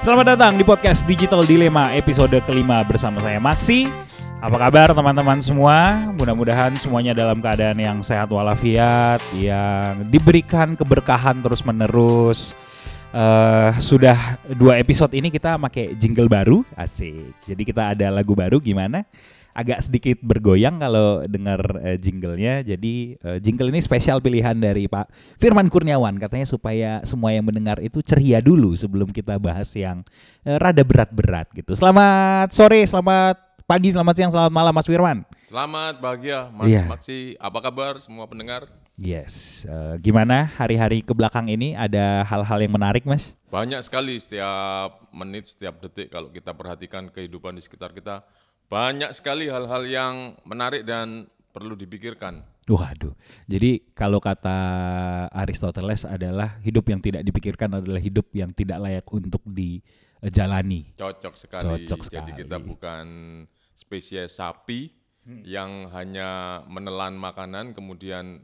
Selamat datang di podcast Digital Dilema episode kelima bersama saya Maxi. Apa kabar teman-teman semua? Mudah-mudahan semuanya dalam keadaan yang sehat walafiat, yang diberikan keberkahan terus-menerus. Uh, sudah dua episode ini kita pakai jingle baru, asik. Jadi kita ada lagu baru gimana? Agak sedikit bergoyang kalau dengar uh, jinglenya. Jadi uh, jingle ini spesial pilihan dari Pak Firman Kurniawan katanya supaya semua yang mendengar itu ceria dulu sebelum kita bahas yang uh, rada berat-berat gitu. Selamat sore, selamat pagi, selamat siang, selamat malam Mas Firman. Selamat bahagia Mas yeah. Maksi. Apa kabar semua pendengar? Yes. Uh, gimana hari-hari ke belakang ini ada hal-hal yang menarik, Mas? Banyak sekali setiap menit, setiap detik kalau kita perhatikan kehidupan di sekitar kita banyak sekali hal-hal yang menarik dan perlu dipikirkan. Waduh, jadi kalau kata Aristoteles adalah hidup yang tidak dipikirkan adalah hidup yang tidak layak untuk dijalani. Cocok sekali. Cocok sekali. Jadi kita bukan spesies sapi hmm. yang hanya menelan makanan kemudian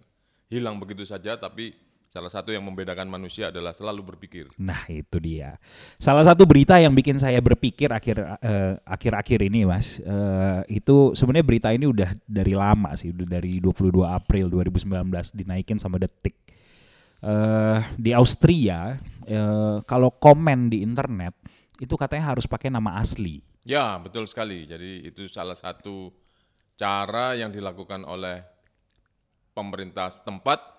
hilang begitu saja, tapi Salah satu yang membedakan manusia adalah selalu berpikir. Nah, itu dia. Salah satu berita yang bikin saya berpikir akhir uh, akhir-akhir ini, Mas, uh, itu sebenarnya berita ini udah dari lama sih, udah dari 22 April 2019 dinaikin sama Detik. Uh, di Austria, uh, kalau komen di internet itu katanya harus pakai nama asli. Ya, betul sekali. Jadi itu salah satu cara yang dilakukan oleh pemerintah setempat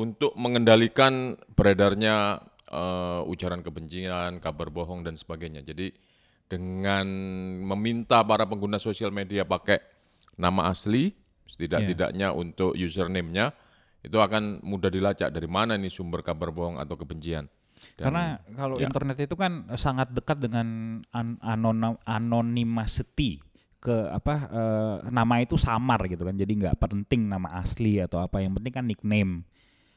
untuk mengendalikan beredarnya uh, ujaran kebencian, kabar bohong dan sebagainya. Jadi dengan meminta para pengguna sosial media pakai nama asli, setidak-tidaknya yeah. untuk username-nya, itu akan mudah dilacak dari mana nih sumber kabar bohong atau kebencian. Dan, Karena kalau ya. internet itu kan sangat dekat dengan an anonim anonymity ke apa uh, nama itu samar gitu kan jadi nggak penting nama asli atau apa yang penting kan nickname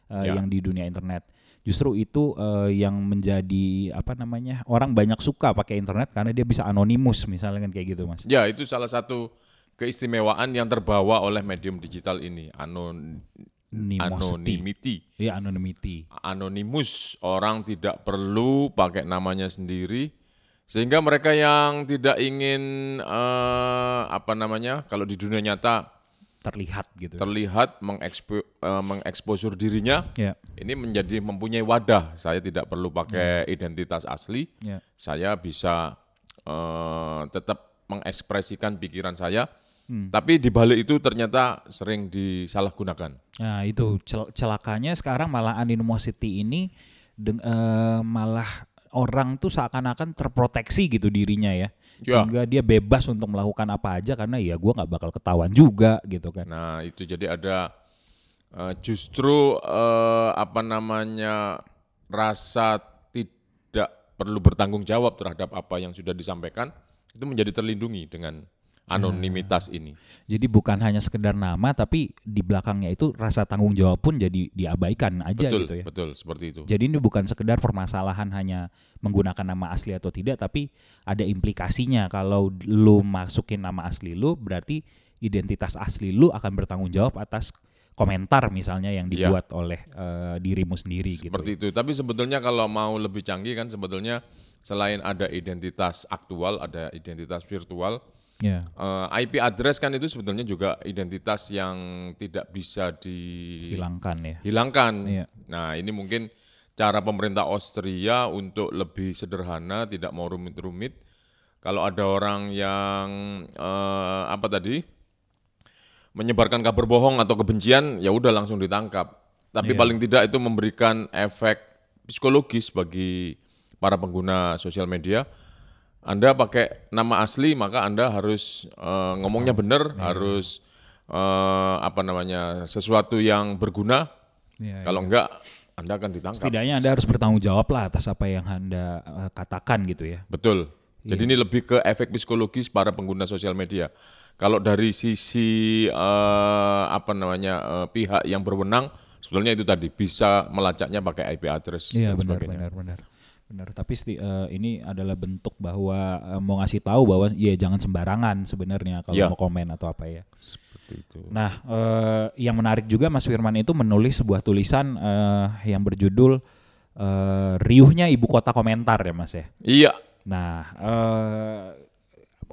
uh, ya. yang di dunia internet. Justru itu uh, yang menjadi apa namanya orang banyak suka pakai internet karena dia bisa anonimus misalnya kan kayak gitu mas. Ya itu salah satu keistimewaan yang terbawa oleh medium digital ini anon anonymity. Iya anonymity. Anonimus orang tidak perlu pakai namanya sendiri sehingga mereka yang tidak ingin uh, apa namanya kalau di dunia nyata terlihat gitu. Terlihat mengekspo, uh, mengeksposur dirinya. Yeah. Ini menjadi mempunyai wadah. Saya tidak perlu pakai yeah. identitas asli. Yeah. Saya bisa uh, tetap mengekspresikan pikiran saya. Hmm. Tapi di balik itu ternyata sering disalahgunakan. Nah itu cel celakanya sekarang malah animosity ini uh, malah orang tuh seakan-akan terproteksi gitu dirinya ya. Ya. Sehingga dia bebas untuk melakukan apa aja karena ya gue nggak bakal ketahuan juga gitu kan. Nah itu jadi ada uh, justru uh, apa namanya rasa tidak perlu bertanggung jawab terhadap apa yang sudah disampaikan itu menjadi terlindungi dengan anonimitas nah, ini. Jadi bukan hanya sekedar nama tapi di belakangnya itu rasa tanggung jawab pun jadi diabaikan aja betul, gitu ya. Betul, seperti itu. Jadi ini bukan sekedar permasalahan hanya menggunakan nama asli atau tidak tapi ada implikasinya kalau lu masukin nama asli lu berarti identitas asli lu akan bertanggung jawab atas komentar misalnya yang iya. dibuat ya. oleh uh, dirimu sendiri gitu. Seperti gitu. itu. Tapi sebetulnya kalau mau lebih canggih kan sebetulnya selain ada identitas aktual, ada identitas virtual Yeah. Ya. Uh, IP address kan itu sebetulnya juga identitas yang tidak bisa dihilangkan ya. Hilangkan. Yeah. Nah, ini mungkin cara pemerintah Austria untuk lebih sederhana, tidak mau rumit-rumit. Kalau ada orang yang uh, apa tadi menyebarkan kabar bohong atau kebencian, ya udah langsung ditangkap. Tapi yeah. paling tidak itu memberikan efek psikologis bagi para pengguna sosial media anda pakai nama asli maka Anda harus uh, ngomongnya benar, ya. harus uh, apa namanya sesuatu yang berguna. Ya, Kalau ya. enggak Anda akan ditangkap. Setidaknya Anda harus bertanggung jawab lah atas apa yang Anda uh, katakan gitu ya. Betul. Jadi ya. ini lebih ke efek psikologis para pengguna sosial media. Kalau dari sisi uh, apa namanya uh, pihak yang berwenang, sebetulnya itu tadi bisa melacaknya pakai IP address. Iya benar, benar, benar. Benar, tapi uh, ini adalah bentuk bahwa uh, mau ngasih tahu bahwa ya jangan sembarangan sebenarnya kalau ya. mau komen atau apa ya. Seperti itu. Nah, uh, yang menarik juga Mas Firman itu menulis sebuah tulisan uh, yang berjudul eh, riuhnya ibu kota komentar ya Mas ya. Iya, Nah,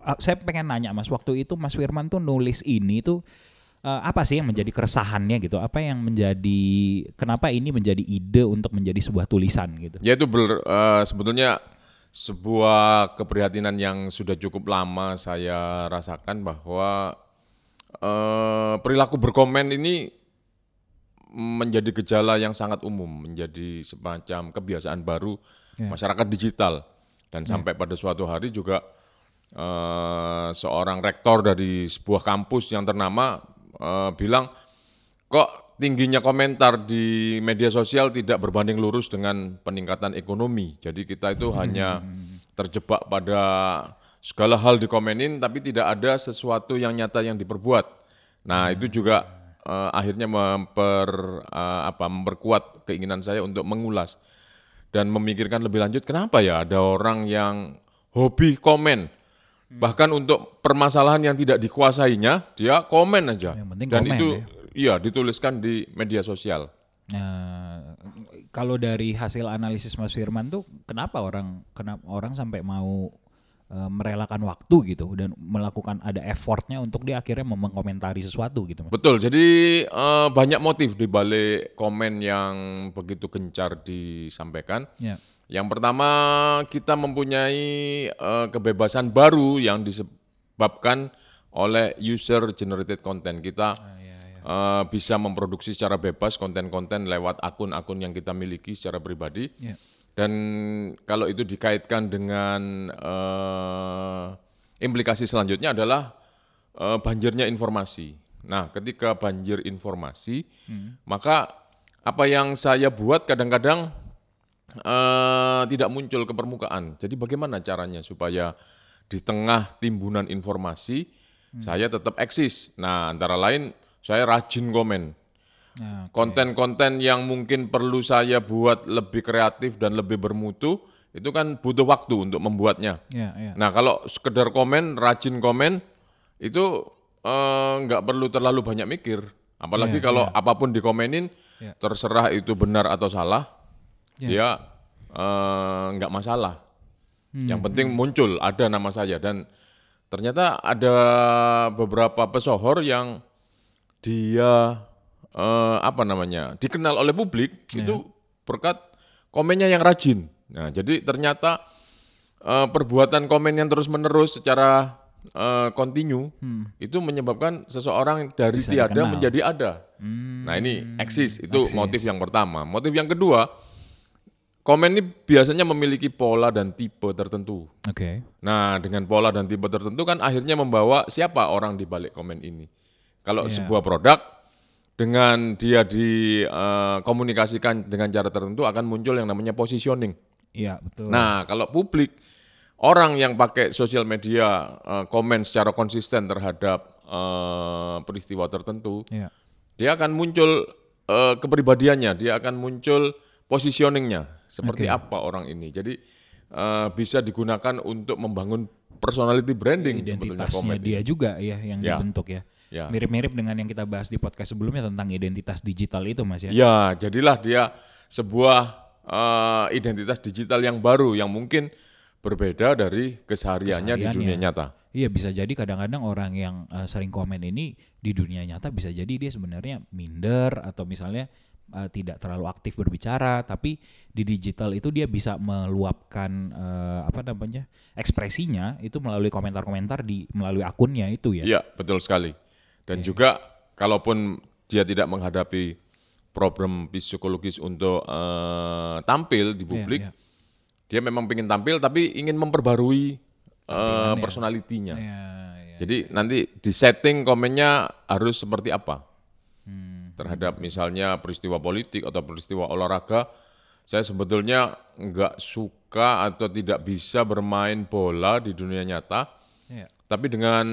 ah, saya pengen nanya Mas, waktu itu Mas Firman tuh nulis ini tuh eh, apa sih yang menjadi keresahannya gitu? Apa yang menjadi kenapa ini menjadi ide untuk menjadi sebuah tulisan gitu? ya itu ber- eh, sebetulnya sebuah keprihatinan yang sudah cukup lama saya rasakan bahwa eh, perilaku berkomen ini menjadi gejala yang sangat umum, menjadi semacam kebiasaan baru Ya. masyarakat digital dan sampai pada suatu hari juga eh, seorang rektor dari sebuah kampus yang ternama eh, bilang kok tingginya komentar di media sosial tidak berbanding lurus dengan peningkatan ekonomi. Jadi kita itu hanya terjebak pada segala hal dikomenin tapi tidak ada sesuatu yang nyata yang diperbuat. Nah, itu juga eh, akhirnya memper eh, apa memperkuat keinginan saya untuk mengulas dan memikirkan lebih lanjut kenapa ya ada orang yang hobi komen bahkan untuk permasalahan yang tidak dikuasainya dia komen aja Yang penting dan komen itu ya. iya dituliskan di media sosial Nah, kalau dari hasil analisis Mas Firman tuh kenapa orang kenapa orang sampai mau eh, merelakan waktu gitu dan melakukan ada effortnya untuk dia akhirnya mengomentari sesuatu gitu Mas? betul jadi eh, banyak motif di balik komen yang begitu gencar disampaikan Ya. Yang pertama kita mempunyai eh, kebebasan baru yang disebabkan oleh user generated content. Kita eh, bisa memproduksi secara bebas konten-konten lewat akun-akun yang kita miliki secara pribadi. Ya. Dan kalau itu dikaitkan dengan eh, implikasi selanjutnya adalah eh, banjirnya informasi. Nah, ketika banjir informasi, maka apa yang saya buat kadang-kadang eh, tidak muncul ke permukaan. Jadi bagaimana caranya supaya di tengah timbunan informasi saya tetap eksis. Nah, antara lain saya rajin komen. Nah, Konten-konten yang mungkin perlu saya buat lebih kreatif dan lebih bermutu, itu kan butuh waktu untuk membuatnya. ya, ya. Nah, kalau sekedar komen, rajin komen, itu eh, nggak perlu terlalu banyak mikir. Apalagi Iya, kalau apa pun dikomenin, Iya. terserah itu benar atau salah, dia eh, nggak masalah. Yang penting muncul, ada nama saya. Dan ternyata ada beberapa pesohor yang dia eh, apa namanya dikenal oleh publik itu berkat komennya yang rajin. Nah, jadi ternyata eh, perbuatan komen yang terus menerus secara kontinu itu menyebabkan seseorang dari Bisa tiada dikenal. menjadi ada. Nah ini eksis itu eksis. motif yang pertama. Motif yang kedua, komen ini biasanya memiliki pola dan tipe tertentu. Oke. Nah, dengan pola dan tipe tertentu kan akhirnya membawa siapa orang di balik komen ini. Kalau Iya. sebuah produk dengan dia dikomunikasikan dengan cara tertentu akan muncul yang namanya positioning. Iya, betul. Nah, kalau publik orang yang pakai sosial media eh, komen secara konsisten terhadap eh, peristiwa tertentu, Iya. dia akan muncul eh, kepribadiannya, dia akan muncul positioningnya seperti apa orang ini. Jadi eh, bisa digunakan untuk membangun personality branding sebetulnya komen. dia juga ya yang Ya. dibentuk ya. Ya. Mirip-mirip dengan yang kita bahas di podcast sebelumnya tentang identitas digital itu Mas ya. Ya, jadilah dia sebuah eh, identitas digital yang baru yang mungkin berbeda dari kesehariannya di dunia Kesehariannya. nyata. Iya bisa jadi kadang-kadang orang yang eh, sering komen ini di dunia nyata bisa jadi dia sebenarnya minder atau misalnya eh, tidak terlalu aktif berbicara tapi di digital itu dia bisa meluapkan eh, apa namanya ekspresinya itu melalui komentar-komentar di melalui akunnya itu ya. Iya, betul sekali. Dan juga kalaupun dia tidak menghadapi problem psikologis untuk eh, tampil di publik, iya. dia memang ingin tampil tapi ingin memperbarui eh, personalitinya. Iya, iya. Jadi nanti di setting komennya harus seperti apa Hmm. Terhadap misalnya peristiwa politik atau peristiwa olahraga. Saya sebetulnya nggak suka atau tidak bisa bermain bola di dunia nyata. Iya. Tapi dengan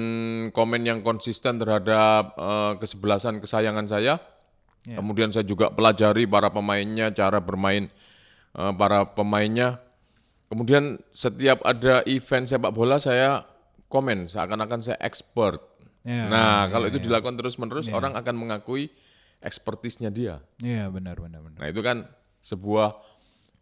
komen yang konsisten terhadap eh, kesebelasan kesayangan saya, Ya. kemudian saya juga pelajari para pemainnya, cara bermain eh, para pemainnya. Kemudian setiap ada event sepak bola saya komen seakan-akan saya expert. Ya, nah, ya, kalau itu ya. dilakukan terus-menerus orang akan mengakui ekspertisnya dia. Iya benar benar benar. Nah, itu kan sebuah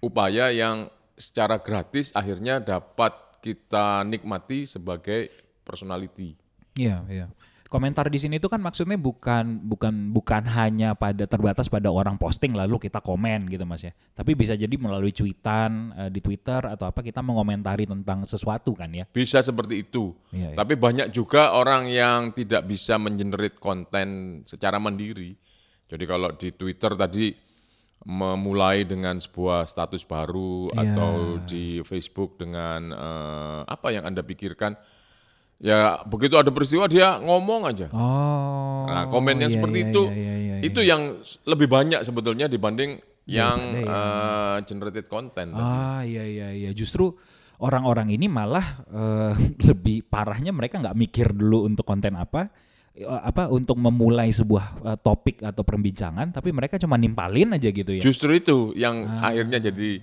upaya yang secara gratis akhirnya dapat kita nikmati sebagai personality. Iya, iya. Komentar di sini itu kan maksudnya bukan bukan bukan hanya pada terbatas pada orang posting lalu kita komen gitu Mas ya. Tapi bisa jadi melalui cuitan eh, di Twitter atau apa kita mengomentari tentang sesuatu kan ya. Bisa seperti itu. Iya, iya. Tapi banyak juga orang yang tidak bisa mengenerate konten secara mandiri. Jadi kalau di Twitter tadi memulai dengan sebuah status baru Iya. atau di Facebook dengan eh, apa yang Anda pikirkan ya begitu ada peristiwa dia ngomong aja. Oh. Nah, komen yang iya, seperti iya, itu iya, iya, iya, itu yang lebih banyak sebetulnya dibanding yang Daripada eh, generated content. tadi. Ah iya iya iya justru orang-orang ini malah eh, lebih parahnya mereka nggak mikir dulu untuk konten apa apa untuk memulai sebuah eh, topik atau perbincangan tapi mereka cuma nimpalin aja gitu ya. Justru itu yang Ah. akhirnya jadi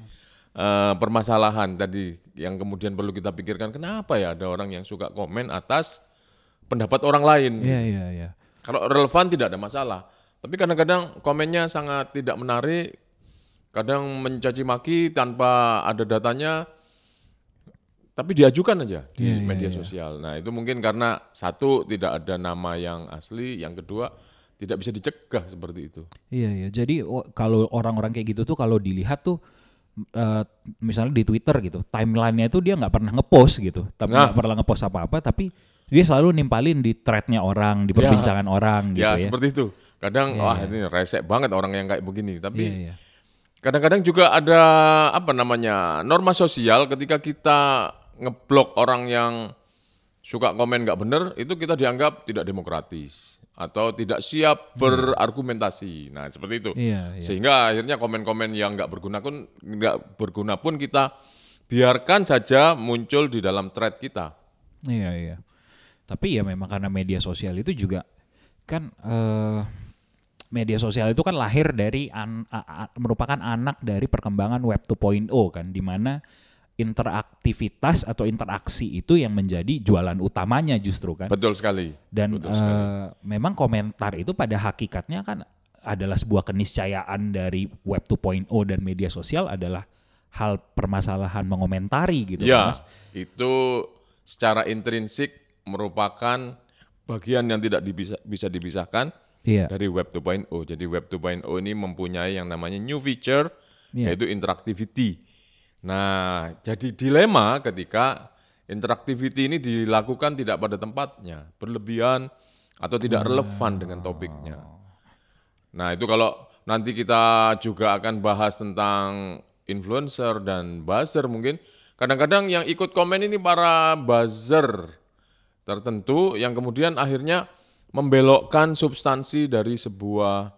eh, permasalahan tadi yang kemudian perlu kita pikirkan kenapa ya ada orang yang suka komen atas pendapat orang lain. Iya iya iya. Kalau relevan tidak ada masalah. Tapi kadang-kadang komennya sangat tidak menarik, kadang mencaci maki tanpa ada datanya, tapi diajukan aja di Iya, iya, media iya. sosial. Nah itu mungkin karena satu tidak ada nama yang asli, yang kedua tidak bisa dicegah seperti itu. Iya iya. Jadi kalau orang-orang kayak gitu tuh kalau dilihat tuh eh, misalnya di Twitter gitu, timelinenya itu dia nggak pernah ngepost gitu, tapi Nah. nggak pernah ngepost apa-apa, tapi dia selalu nimpalin di threadnya orang, di perbincangan orang gitu ya, ya. seperti itu. Kadang Iya, wah iya. ini resek banget orang yang kayak begini. Tapi iya. kadang-kadang juga ada apa namanya norma sosial ketika kita ngeblok orang yang suka komen nggak bener itu kita dianggap tidak demokratis atau tidak siap berargumentasi. Nah seperti itu. Iya iya. Sehingga akhirnya komen-komen yang nggak berguna pun nggak berguna pun kita biarkan saja muncul di dalam thread kita. Iya iya. Tapi ya memang karena media sosial itu juga kan eh, media sosial itu kan lahir dari an- a- a- merupakan anak dari perkembangan web 2.0 kan di mana interaktivitas atau interaksi itu yang menjadi jualan utamanya justru kan. Betul sekali. Dan betul sekali. eh, memang komentar itu pada hakikatnya kan adalah sebuah keniscayaan dari web 2.0 dan media sosial adalah hal permasalahan mengomentari gitu Ya, Mas. itu secara intrinsik merupakan bagian yang tidak dibisa- bisa dipisahkan Iya. dari Web 2.0. Jadi Web 2.0 ini mempunyai yang namanya new feature, Iya. yaitu interactivity. Nah, jadi dilema ketika interactivity ini dilakukan tidak pada tempatnya, berlebihan atau tidak relevan dengan topiknya. Nah, itu kalau nanti kita juga akan bahas tentang influencer dan buzzer mungkin. Kadang-kadang yang ikut komen ini para buzzer tertentu yang kemudian akhirnya membelokkan substansi dari sebuah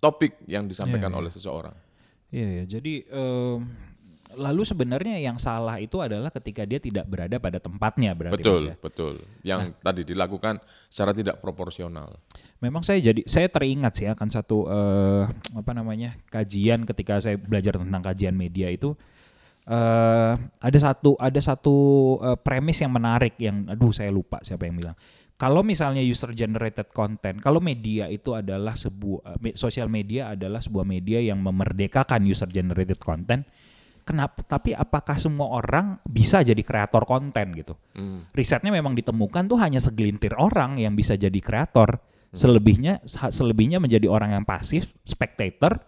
topik yang disampaikan Iya, iya. oleh seseorang. Iya ya, jadi em, lalu sebenarnya yang salah itu adalah ketika dia tidak berada pada tempatnya berarti Mas betul, ya. betul. Yang tadi dilakukan secara tidak proporsional. Memang saya jadi saya teringat sih akan satu eh, apa namanya kajian ketika saya belajar tentang kajian media itu eh ada satu ada satu eh, premis yang menarik yang aduh saya lupa siapa yang bilang kalau misalnya user generated content kalau media itu adalah sebuah sosial media adalah sebuah media yang memerdekakan user generated content kenapa tapi apakah semua orang bisa jadi kreator konten gitu Hmm. risetnya memang ditemukan tuh hanya segelintir orang yang bisa jadi kreator. Selebihnya sa- selebihnya menjadi orang yang pasif, spectator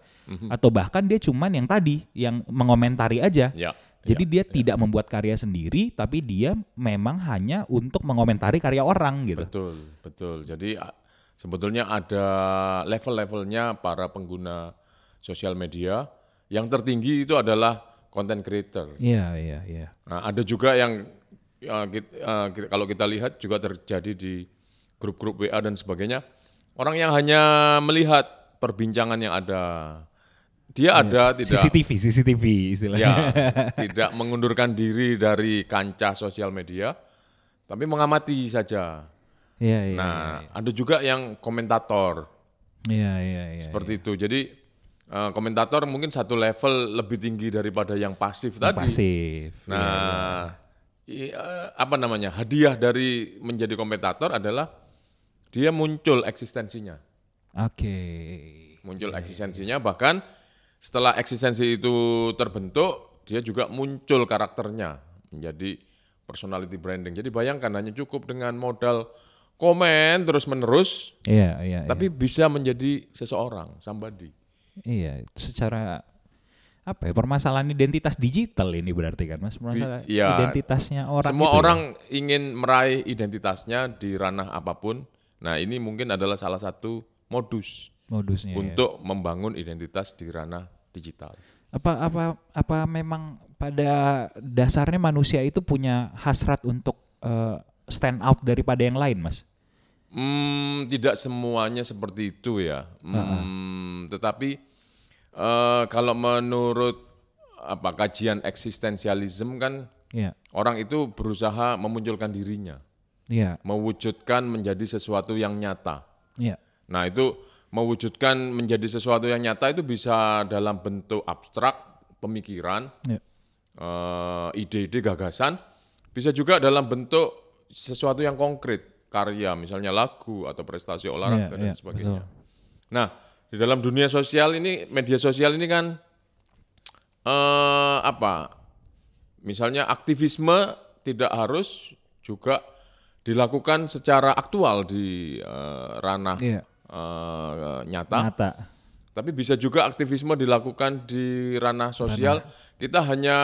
atau bahkan dia cuman yang tadi yang mengomentari aja. Ya. Jadi dia tidak membuat karya sendiri tapi dia memang hanya untuk mengomentari karya orang gitu. Betul, betul. Jadi sebetulnya ada level-levelnya para pengguna sosial media. Yang tertinggi itu adalah content creator. Iya, iya, iya. Nah, ada juga yang ya, kit- eh, ki- kalau kita lihat juga terjadi di grup-grup WA dan sebagainya. Orang yang hanya melihat perbincangan yang ada. Dia ada tidak CCTV, CCTV istilahnya. ya tidak mengundurkan diri dari kancah sosial media, tapi mengamati saja. Iya, iya. Nah, ada juga yang komentator Iya, iya, iya. seperti itu. Jadi eh, komentator mungkin satu level lebih tinggi daripada yang pasif tadi. Pasif. Iya, Nah, i- eh, apa namanya? Hadiah dari menjadi komentator adalah dia muncul eksistensinya. Oke. Muncul eksistensinya bahkan setelah eksistensi itu terbentuk, dia juga muncul karakternya menjadi personality branding. Jadi bayangkan hanya cukup dengan modal komen terus menerus, Iya, iya. tapi bisa menjadi seseorang, somebody. Iya, Itu secara apa ya permasalahan identitas digital ini berarti kan Mas permasalahan iya. identitasnya orang Semua itu ya? orang ingin meraih identitasnya di ranah apa pun. Nah ini mungkin adalah salah satu modus modusnya ya. untuk membangun identitas di ranah digital. apa apa apa memang pada dasarnya manusia itu punya hasrat untuk eh, stand out daripada yang lain Mas Hmm, tidak semuanya seperti itu ya. Hmm, Tetapi eh, kalau menurut apa kajian eksistensialisme kan Iya, orang itu berusaha memunculkan dirinya, iya, mewujudkan menjadi sesuatu yang nyata. iya, Nah itu mewujudkan menjadi sesuatu yang nyata itu bisa dalam bentuk abstrak, pemikiran, iya. eh, ide-ide, gagasan, bisa juga dalam bentuk sesuatu yang konkret, karya, misalnya lagu atau prestasi olahraga Iya, dan iya, sebagainya. betul. Nah di dalam dunia sosial ini, media sosial ini kan eh, apa? Misalnya aktivisme tidak harus juga dilakukan secara aktual di eh, ranah Iya. eh, nyata, Nyata. tapi bisa juga aktivisme dilakukan di ranah sosial. Kita hanya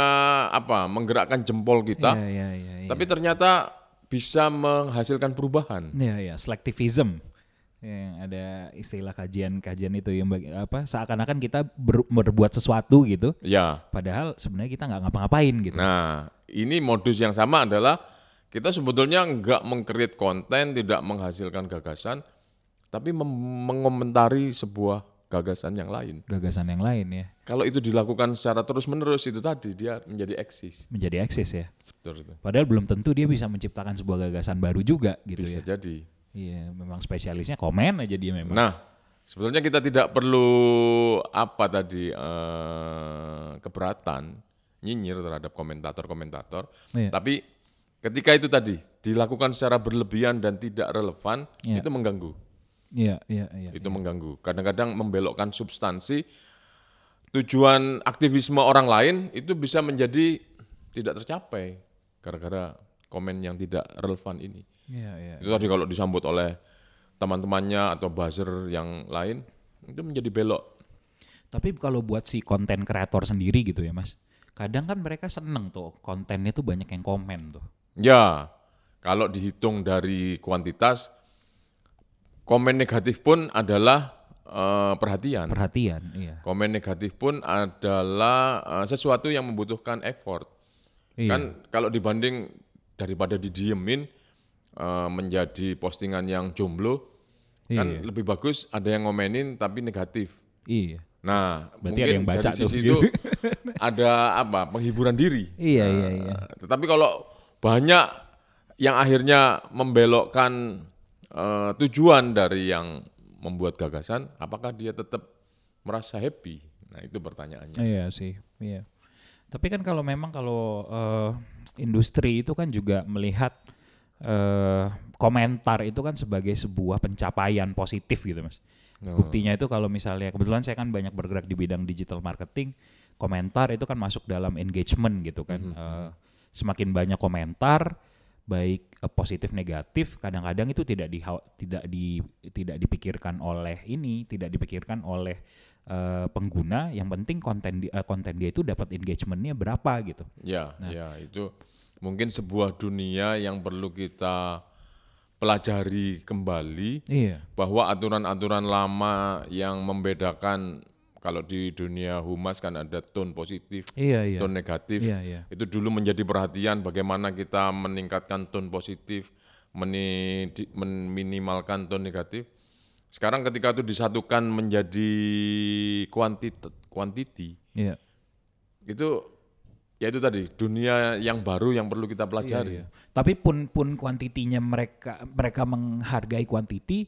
apa menggerakkan jempol kita, Iya, iya, iya, iya. tapi ternyata bisa menghasilkan perubahan. Iya, iya, selectivism. Yang ada istilah kajian-kajian itu yang bagi, apa seakan-akan kita ber- berbuat sesuatu gitu, Ya, padahal sebenarnya kita nggak ngapa-ngapain gitu. nah ini modus yang sama adalah kita sebetulnya nggak mengcreate konten, tidak menghasilkan gagasan, tapi mengomentari sebuah gagasan yang lain. Gagasan yang lain ya Kalau itu dilakukan secara terus-menerus itu tadi dia menjadi eksis. menjadi eksis ya. Seperti itu. Padahal belum tentu dia bisa menciptakan sebuah gagasan baru juga gitu Bisa ya. jadi. Iya, memang spesialisnya komen aja dia memang. Nah, sebetulnya kita tidak perlu apa tadi eh, keberatan nyinyir terhadap komentator-komentator, Iya. tapi ketika itu tadi dilakukan secara berlebihan dan tidak relevan, Iya. itu mengganggu. Iya, iya, iya. Itu mengganggu. Kadang-kadang membelokkan substansi tujuan aktivisme orang lain itu bisa menjadi tidak tercapai gara-gara komen yang tidak relevan ini. Iya, iya. Itu tadi kalau disambut oleh teman-temannya atau buzzer yang lain itu menjadi belok. Tapi kalau buat si konten kreator sendiri gitu ya, Mas. Kadang kan mereka seneng tuh kontennya tuh banyak yang komen tuh. Ya, kalau dihitung dari kuantitas komen negatif pun adalah eh, perhatian. Perhatian, iya. Komen negatif pun adalah eh, sesuatu yang membutuhkan effort. Iya. Kan kalau dibanding daripada didiemin eh, menjadi postingan yang jomblo, kan Iya. lebih bagus ada yang ngomenin tapi negatif. Iya. Nah, Berarti mungkin ada yang baca dari sisi itu ada apa penghiburan diri. Iya, iya, iya. Nah, Tetapi kalau banyak yang akhirnya membelokkan eh, tujuan dari yang membuat gagasan, apakah dia tetap merasa happy? Nah itu pertanyaannya. Iya sih, iya. Tapi kan kalau memang kalau eh, industri itu kan juga melihat eh, komentar itu kan sebagai sebuah pencapaian positif gitu mas. No. Buktinya itu kalau misalnya kebetulan saya kan banyak bergerak di bidang digital marketing, komentar itu kan masuk dalam engagement gitu kan. Eh, semakin banyak komentar baik eh, positif negatif kadang-kadang itu tidak di tidak di tidak dipikirkan oleh ini tidak dipikirkan oleh eh, pengguna. Yang penting konten di- eh, konten dia itu dapat engagementnya berapa gitu. Ya, Nah. ya itu mungkin sebuah dunia yang perlu kita pelajari kembali iya. bahwa aturan-aturan lama yang membedakan kalau di dunia humas kan ada tone positif, iya iya tone negatif. iya iya Itu dulu menjadi perhatian bagaimana kita meningkatkan tone positif, meni- di- meminimalkan tone negatif. Sekarang ketika itu disatukan menjadi kuantitas, quantity, iya itu ya itu tadi dunia yang baru yang perlu kita pelajari. Iya, Tapi pun pun kuantitinya mereka mereka menghargai kuantiti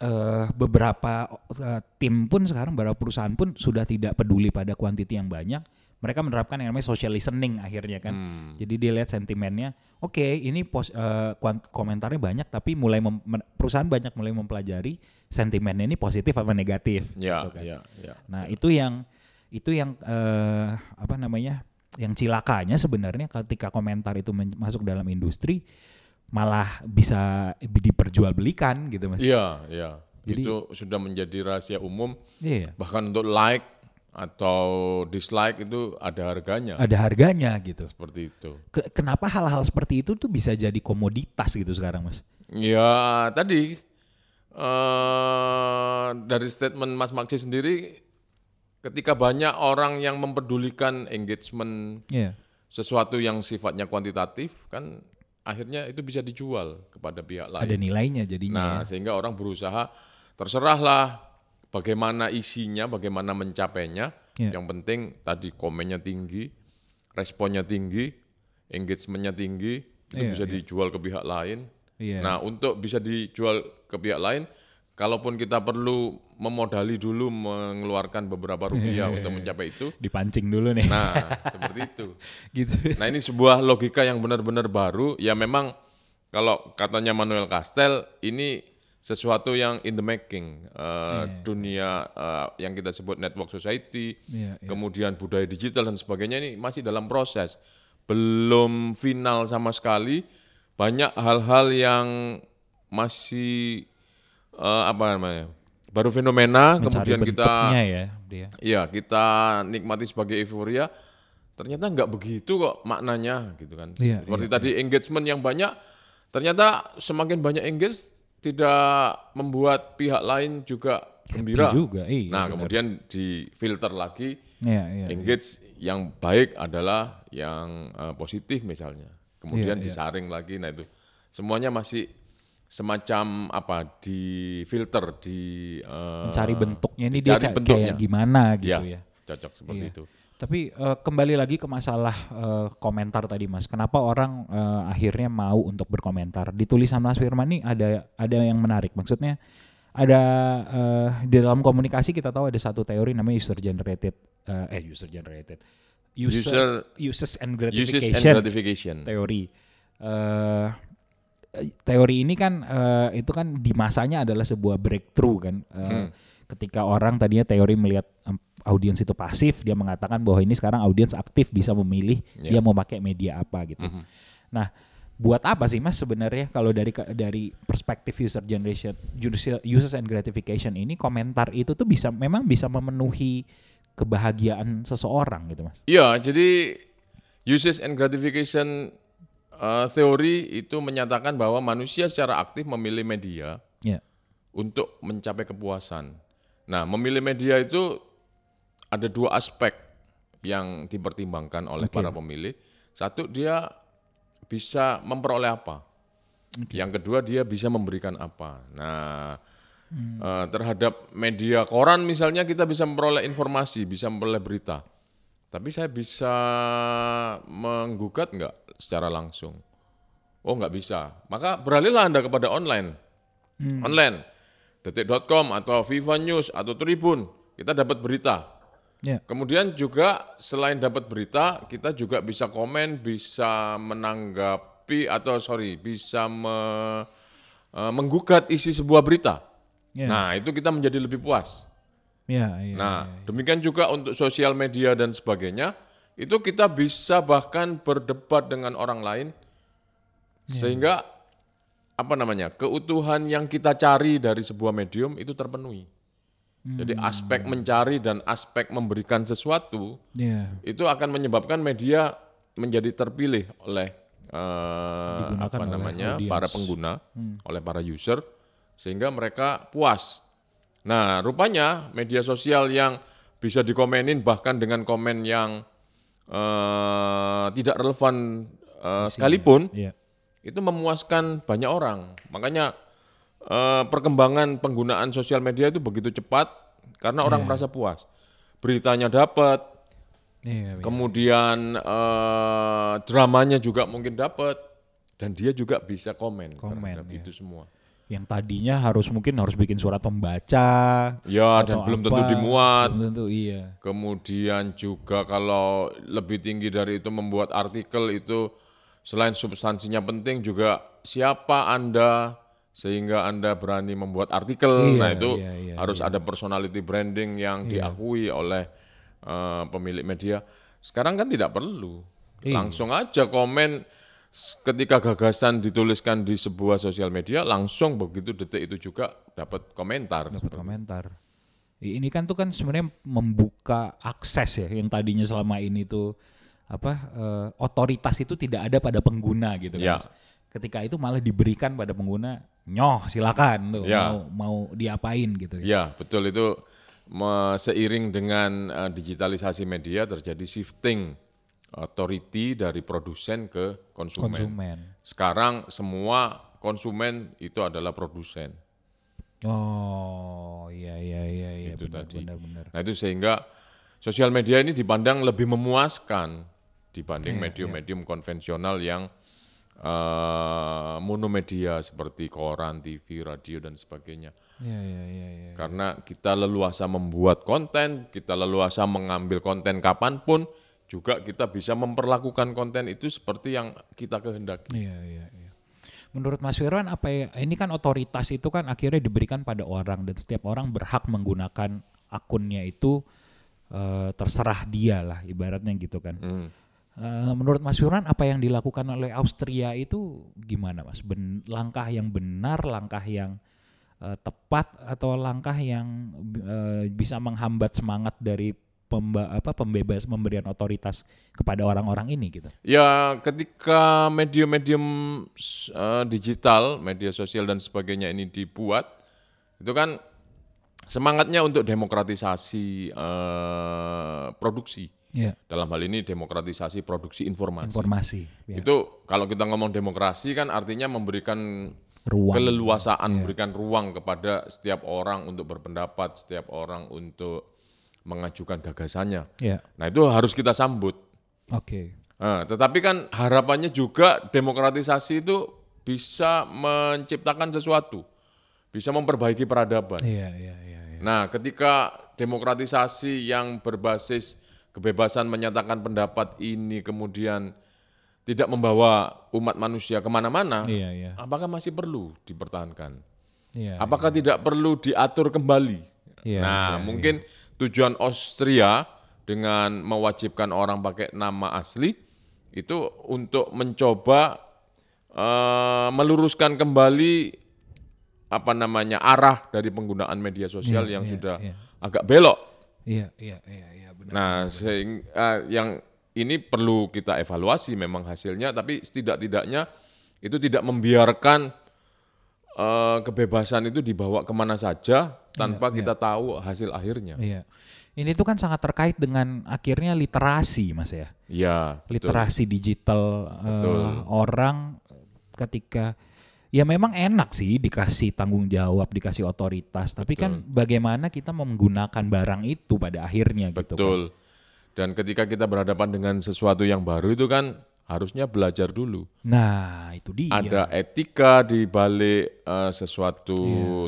eh, beberapa eh, tim pun sekarang beberapa perusahaan pun sudah tidak peduli pada kuantiti yang banyak. Mereka menerapkan yang namanya social listening akhirnya kan. Hmm. Jadi dia lihat sentimennya, oke ini pos, eh, kuant- komentarnya banyak tapi mulai mem- perusahaan banyak mulai mempelajari sentimennya ini positif apa negatif. Ya, gitu kan. ya, ya. Nah itu yang itu yang eh, apa namanya yang cilakanya sebenarnya ketika komentar itu masuk dalam industri malah bisa diperjualbelikan gitu mas. Iya, iya. Jadi- itu sudah menjadi rahasia umum. Iya. Bahkan untuk like atau dislike itu ada harganya. Ada harganya gitu. Seperti itu. Ke- kenapa hal-hal seperti itu tuh bisa jadi komoditas gitu sekarang mas? Ya tadi eh dari statement Mas Maksi sendiri, ketika banyak orang yang mempedulikan engagement Iya. sesuatu yang sifatnya kuantitatif, kan akhirnya itu bisa dijual kepada pihak lain. Ada nilainya jadinya. Nah, ya. sehingga orang berusaha terserahlah bagaimana isinya, bagaimana mencapainya. Iya. Yang penting tadi komennya tinggi, responnya tinggi, engagementnya tinggi, itu Iya, bisa dijual ke pihak lain. Iya. Nah, untuk bisa dijual ke pihak lain, kalaupun kita perlu memodali dulu mengeluarkan beberapa rupiah untuk mencapai itu, Dipancing dulu nih. nah seperti itu. gitu. Nah ini sebuah logika yang benar-benar baru. Ya memang kalau katanya Manuel Castel ini sesuatu yang in the making. Eh, Dunia eh, yang kita sebut network society, Iya, iya. kemudian budaya digital dan sebagainya ini masih dalam proses. Belum final sama sekali. Banyak hal-hal yang masih eh, apa namanya? Baru fenomena, Mencari kemudian kita ya dia. Iya, kita nikmati sebagai euforia. Ternyata nggak begitu kok maknanya gitu kan. Iya, Seperti tadi engagement yang banyak, ternyata semakin banyak engage tidak membuat pihak lain juga gembira. juga, iya, nah, benar. kemudian difilter lagi Iya, iya. engage yang baik adalah yang eh, positif misalnya. Kemudian Iya, iya. disaring lagi. Nah, itu semuanya masih semacam apa di filter di eh, Mencari bentuknya ini dia kayak, bentuknya. kayak gimana gitu Iya, ya. cocok seperti Iya. itu. Tapi eh, kembali lagi ke masalah eh, komentar tadi Mas. Kenapa orang eh, akhirnya mau untuk berkomentar? Di tulisan Mas Firman nih ada ada yang menarik. Maksudnya ada eh, di dalam komunikasi kita tahu ada satu teori namanya user generated eh, eh user generated user, uses and Uses gratification and gratification. teori. Eh teori ini kan eh, itu kan di masanya adalah sebuah breakthrough kan. Eh, Hmm. Ketika orang tadinya teori melihat em, audiens itu pasif, dia mengatakan bahwa ini sekarang audiens aktif bisa memilih Ya. dia mau pakai media apa gitu. Mhm. Nah, buat apa sih Mas sebenarnya kalau dari dari perspektif user generation user uses and gratification ini komentar itu tuh bisa memang bisa memenuhi kebahagiaan seseorang gitu Mas. Iya, jadi uses and gratification uh, teori itu menyatakan bahwa manusia secara aktif memilih media Ya. untuk mencapai kepuasan. Nah, memilih media itu ada dua aspek yang dipertimbangkan oleh Oke. para pemilih. Satu, dia bisa memperoleh apa. Yang kedua, dia bisa memberikan apa. Nah, eh, terhadap media koran misalnya kita bisa memperoleh informasi, bisa memperoleh berita. Tapi saya bisa menggugat nggak secara langsung? Oh nggak bisa. Maka beralihlah Anda kepada online. Online. Detik.com atau Viva News atau Tribun. Kita dapat berita. Ya. Kemudian juga selain dapat berita, kita juga bisa komen, bisa menanggapi atau sorry, bisa me- eh, menggugat isi sebuah berita. Ya. Nah, itu kita menjadi lebih puas. Ya, iya. Nah, demikian juga untuk sosial media dan sebagainya, itu kita bisa bahkan berdebat dengan orang lain, sehingga apa namanya keutuhan yang kita cari dari sebuah medium itu terpenuhi. Jadi aspek mencari dan aspek memberikan sesuatu Ya. itu akan menyebabkan media menjadi terpilih oleh eh, Digunakan apa oleh namanya audiens. para pengguna, oleh para user, sehingga mereka puas. Nah, rupanya media sosial yang bisa dikomenin bahkan dengan komen yang eh, tidak relevan eh, sekalipun Iya. itu memuaskan banyak orang. Makanya eh, perkembangan penggunaan sosial media itu begitu cepat karena orang merasa puas. Beritanya dapat, Iya, iya. kemudian eh, dramanya juga mungkin dapat dan dia juga bisa komen, Komen, terhadap ya. itu semua. Yang tadinya harus mungkin harus bikin surat pembaca. Ya dan belum apa, tentu dimuat. Belum tentu iya. Kemudian juga kalau lebih tinggi dari itu membuat artikel itu selain substansinya penting juga siapa Anda sehingga Anda berani membuat artikel. Iya, nah, itu iya, iya, harus ada personality branding yang diakui oleh eh, pemilik media. Sekarang kan tidak perlu. Iya. Langsung aja komen ketika gagasan dituliskan di sebuah sosial media, langsung begitu detik itu juga dapat komentar. dapat komentar. Ini kan tuh kan sebenarnya membuka akses ya yang tadinya selama ini tuh apa eh, otoritas itu tidak ada pada pengguna gitu kan. Ya. Ketika itu malah diberikan pada pengguna, nyoh silakan tuh Ya. mau mau diapain gitu ya. Ya, betul itu me- seiring dengan eh, digitalisasi media terjadi shifting authority dari produsen ke konsumen. Konsumen. Sekarang semua konsumen itu adalah produsen. Oh, iya iya iya iya Itu benar tadi. benar benar. Nah, itu sehingga sosial media ini dipandang lebih memuaskan dibanding Iya, medium-medium konvensional yang eh, monomedia seperti koran, TV, radio dan sebagainya. Iya iya iya iya. Karena kita leluasa membuat konten, kita leluasa mengambil konten kapan pun, juga kita bisa memperlakukan konten itu seperti yang kita kehendaki. Iya iya iya. Menurut Mas Firwan apa ya? Ini kan otoritas itu kan akhirnya diberikan pada orang dan setiap orang berhak menggunakan akunnya itu eh, terserah dia lah ibaratnya gitu kan. Hmm. Eh, menurut Mas Firwan apa yang dilakukan oleh Austria itu gimana Mas? Ben- langkah yang benar, langkah yang eh, tepat atau langkah yang bisa menghambat semangat dari pemba, apa pembebas pemberian otoritas kepada orang-orang ini gitu. Ya, ketika medium-medium eh, digital, media sosial dan sebagainya ini dibuat, itu kan semangatnya untuk demokratisasi eh, produksi. Iya. Dalam hal ini demokratisasi produksi informasi. Informasi. ya. Itu kalau kita ngomong demokrasi kan artinya memberikan Ruang. keleluasaan, memberikan ruang kepada setiap orang untuk berpendapat, setiap orang untuk mengajukan gagasannya. Ya. Nah itu harus kita sambut. Oke. Nah, tetapi kan harapannya juga demokratisasi itu bisa menciptakan sesuatu, bisa memperbaiki peradaban. Iya, iya, iya. iya. Nah, ketika demokratisasi yang berbasis kebebasan menyatakan pendapat ini kemudian tidak membawa umat manusia ke mana-mana, Iya, iya. apakah masih perlu dipertahankan? Iya. Apakah tidak perlu diatur kembali? Iya, nah, iya, mungkin tujuan Austria dengan mewajibkan orang pakai nama asli itu untuk mencoba eh, meluruskan kembali apa namanya arah dari penggunaan media sosial Iya, yang iya, sudah iya. agak belok. Iya, iya, iya, iya, benar. Nah, sehingga yang ini perlu kita evaluasi memang hasilnya, tapi setidak-tidaknya itu tidak membiarkan eh, kebebasan itu dibawa ke mana saja tanpa kita tahu hasil akhirnya. Iya. Ini tuh kan sangat terkait dengan akhirnya literasi, Mas ya. Iya, betul. Literasi digital eh, Betul. orang ketika ya memang enak sih dikasih tanggung jawab, dikasih otoritas, tapi kan bagaimana kita menggunakan barang itu pada akhirnya gitu kan. Betul. Dan ketika kita berhadapan dengan sesuatu yang baru itu kan harusnya belajar dulu. Nah, itu dia. Ada etika di balik eh, sesuatu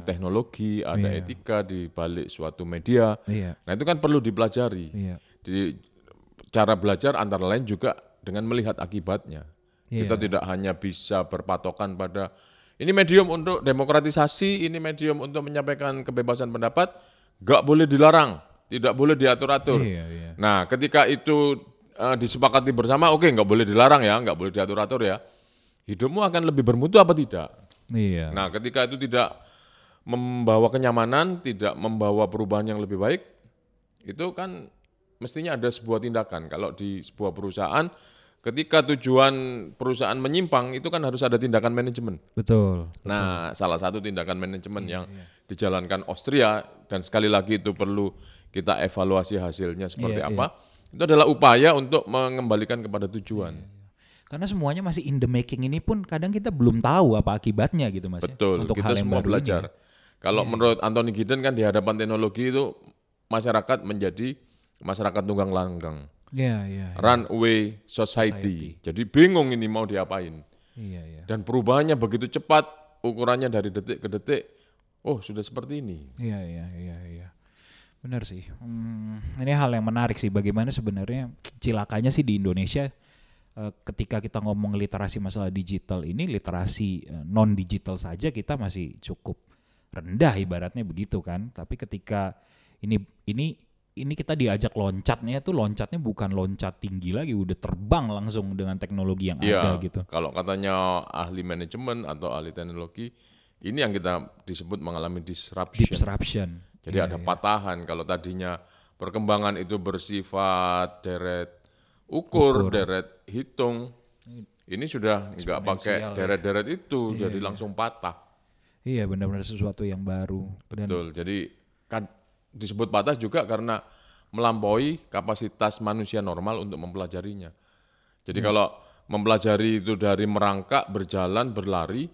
teknologi, ada Iya. etika di balik suatu media. Iya, Nah, itu kan perlu dipelajari. iya. Jadi cara belajar antara lain juga dengan melihat akibatnya. Iya. Kita tidak hanya bisa berpatokan pada ini medium untuk demokratisasi, ini medium untuk menyampaikan kebebasan pendapat, nggak boleh dilarang, tidak boleh diatur-atur. Iya, iya. Nah, ketika itu eh, disepakati bersama, oke nggak boleh dilarang ya, nggak boleh diatur-atur ya. Hidupmu akan lebih bermutu apa tidak? Iya. Nah, ketika itu tidak membawa kenyamanan, tidak membawa perubahan yang lebih baik, itu kan mestinya ada sebuah tindakan. Kalau di sebuah perusahaan, ketika tujuan perusahaan menyimpang, itu kan harus ada tindakan manajemen. Betul. Nah, salah satu tindakan manajemen yang dijalankan Austria dan sekali lagi itu perlu kita evaluasi hasilnya seperti Iya, apa. Itu adalah upaya untuk mengembalikan kepada tujuan. Karena semuanya masih in the making ini pun kadang kita belum tahu apa akibatnya gitu Mas. ya, Betul, Untuk kita hal yang semua baru belajar. ini. Kalau Iya. menurut Anthony Giddens kan di hadapan teknologi itu masyarakat menjadi masyarakat tunggang langgang, Iya, iya. iya. runaway society. Jadi bingung ini mau diapain. Iya, iya. Dan perubahannya begitu cepat, ukurannya dari detik ke detik. Oh, sudah seperti ini. Iya, iya, iya, iya. Benar sih. Hmm, ini hal yang menarik sih bagaimana sebenarnya cilakanya sih di Indonesia eh, ketika kita ngomong literasi masalah digital ini literasi non digital saja kita masih cukup rendah ibaratnya begitu kan. Tapi ketika ini ini ini kita diajak loncatnya tuh loncatnya bukan loncat tinggi lagi, udah terbang langsung dengan teknologi yang Iya, ada gitu. Kalau katanya ahli manajemen atau ahli teknologi, ini yang kita disebut mengalami disruption. Disruption. Jadi ada patahan. Kalau tadinya perkembangan itu bersifat deret ukur, deret hitung, ini sudah nggak pakai Eksponensial ya. deret-deret itu, jadi langsung patah. Iya benar-benar sesuatu yang baru. Dan Betul. Jadi kan disebut patah juga karena melampaui kapasitas manusia normal untuk mempelajarinya. Jadi Hmm. kalau mempelajari itu dari merangkak, berjalan, berlari,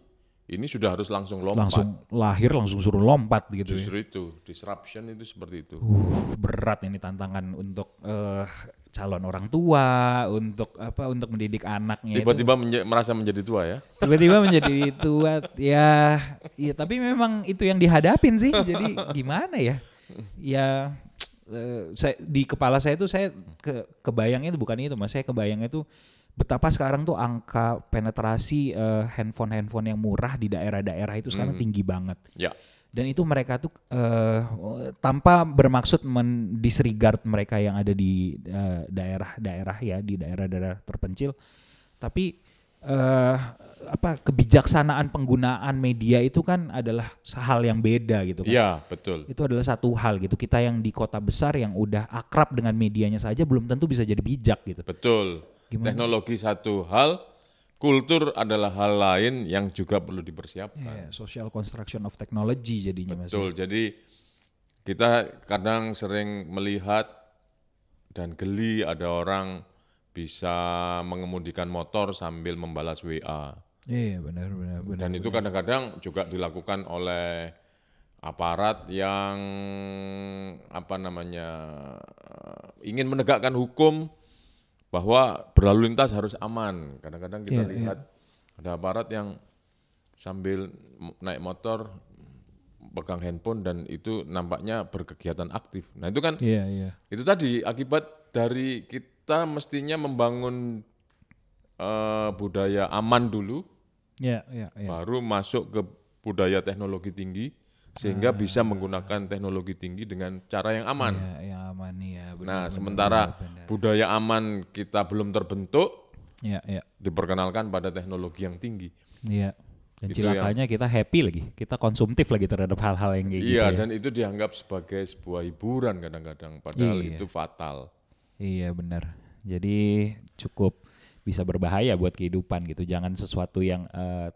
ini sudah harus langsung lompat. langsung lahir langsung suruh lompat gitu ya. Justru itu, disruption itu seperti itu. Uh, berat ini tantangan untuk eh, calon orang tua, untuk apa untuk mendidik anaknya. itu. Tiba-tiba menje- merasa menjadi tua ya. tiba-tiba menjadi tua ya ya tapi memang itu yang dihadapin sih jadi gimana ya ya eh, saya di kepala saya tuh saya ke kebayangnya itu bukan itu mas saya kebayangnya tuh betapa sekarang tuh angka penetrasi eh, handphone-handphone yang murah di daerah-daerah itu sekarang tinggi banget. Ya, dan itu mereka tuh eh, tanpa bermaksud mendisregard mereka yang ada di eh, daerah-daerah ya di daerah-daerah terpencil tapi eh, apa kebijaksanaan penggunaan media itu kan adalah hal yang beda gitu kan. Iya betul. itu adalah satu hal gitu. Kita yang di kota besar yang udah akrab dengan medianya saja belum tentu bisa jadi bijak gitu. Betul. Gimana? Teknologi satu hal, kultur adalah hal lain yang juga perlu dipersiapkan. Ya, social construction of technology jadinya mas Betul. Jadi kita kadang sering melihat dan geli ada orang bisa mengemudikan motor sambil membalas WA. iya benar benar benar Dan itu kadang-kadang juga dilakukan oleh aparat yang apa namanya ingin menegakkan hukum bahwa berlalu lintas harus aman. Kadang-kadang kita Iya, iya. lihat ada aparat yang sambil naik motor pegang handphone dan itu nampaknya berkegiatan aktif. Nah, itu kan iya iya itu tadi akibat dari kita mestinya membangun eh, budaya aman dulu iya iya iya baru masuk ke budaya teknologi tinggi sehingga bisa menggunakan teknologi tinggi dengan cara yang aman. Iya, yang aman ya. benar, nah, benar, sementara benar, benar. budaya aman kita belum terbentuk, Iya, iya, diperkenalkan pada teknologi yang tinggi. iya. Dan Itu cilakanya kita happy lagi, kita konsumtif lagi terhadap hal-hal yang kayak gitu. iya, ya. dan itu dianggap sebagai sebuah hiburan kadang-kadang, padahal Iya. itu fatal. Iya benar. Jadi cukup bisa berbahaya buat kehidupan gitu. Jangan sesuatu yang eh,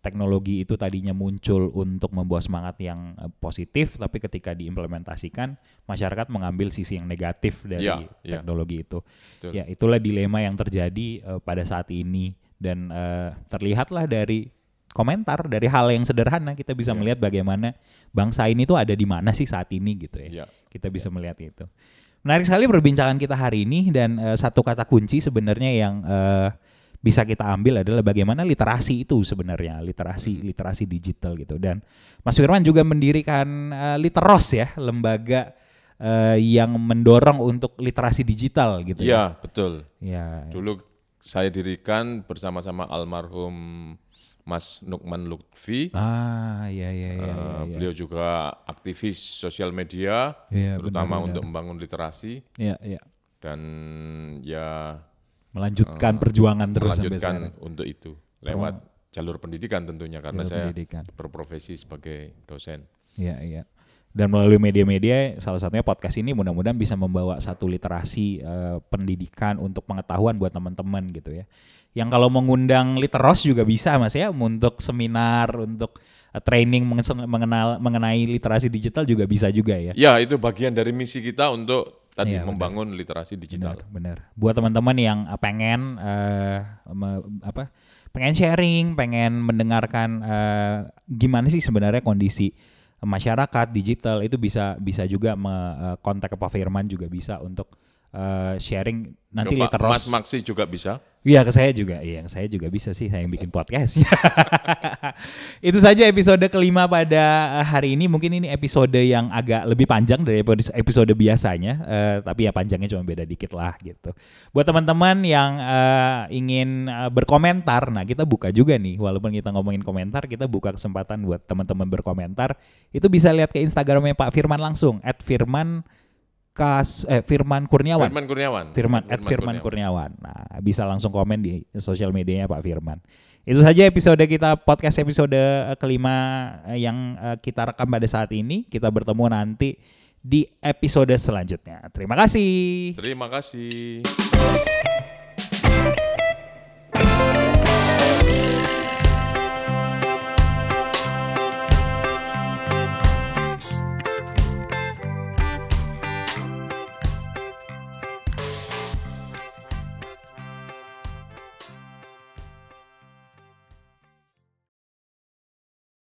teknologi itu tadinya muncul untuk membawa semangat yang eh, positif, tapi ketika diimplementasikan masyarakat mengambil sisi yang negatif dari Iya, iya. teknologi itu. Betul. Ya itulah dilema yang terjadi eh, pada saat ini dan eh, terlihatlah dari komentar dari hal yang sederhana kita bisa Iya. melihat bagaimana bangsa ini tuh ada di mana sih saat ini gitu ya Iya. kita bisa melihat itu. Menarik sekali perbincangan kita hari ini dan eh, satu kata kunci sebenarnya yang eh, bisa kita ambil adalah bagaimana literasi itu sebenarnya literasi literasi digital gitu dan Mas Firman juga mendirikan eh, Literos ya lembaga eh, yang mendorong untuk literasi digital gitu Iya, betul. ya. Ya, Dulu saya dirikan bersama-sama almarhum Mas Nukman Lutfi. ah ya ya ya, Eh, ya, ya. Beliau juga aktivis sosial media, Iya, terutama benar-benar. untuk membangun literasi ya ya dan ya melanjutkan perjuangan terus sampai melanjutkan sekarang untuk itu lewat jalur pendidikan tentunya karena Jalur saya pendidikan. berprofesi sebagai dosen. Iya, iya. Dan melalui media-media, salah satunya podcast ini mudah-mudahan bisa membawa satu literasi eh, pendidikan untuk pengetahuan buat teman-teman gitu ya. Yang kalau mengundang literos juga bisa mas ya, untuk seminar, untuk eh, training mengen- mengenal mengenai literasi digital juga bisa juga ya. Ya, itu bagian dari misi kita untuk tadi Iya, membangun literasi digital. Benar. Buat teman-teman yang eh, pengen eh, me- apa? Pengen sharing, pengen mendengarkan eh, gimana sih sebenarnya kondisi masyarakat digital itu bisa bisa juga me- kontak ke Pak Firman juga bisa untuk eh, sharing nanti Pak literos. Mas Maksi juga bisa. Iya ke saya juga, iya saya juga bisa sih saya yang bikin podcast. Itu saja episode kelima pada eh, hari ini. Mungkin ini episode yang agak lebih panjang dari episode- biasanya, eh, tapi ya panjangnya cuma beda dikit lah gitu. Buat teman-teman yang eh, ingin eh, berkomentar, nah kita buka juga nih, walaupun kita ngomongin komentar, kita buka kesempatan buat teman-teman berkomentar. Itu bisa lihat ke Instagramnya Pak Firman langsung, @firman Lukas eh Firman Kurniawan. Firman Kurniawan. Firman, at Firman Kurniawan. Nah, bisa langsung komen di sosial medianya Pak Firman. Itu saja episode kita podcast episode eh, kelima eh, yang eh, kita rekam pada saat ini. Kita bertemu nanti di episode selanjutnya. Terima kasih. Terima kasih.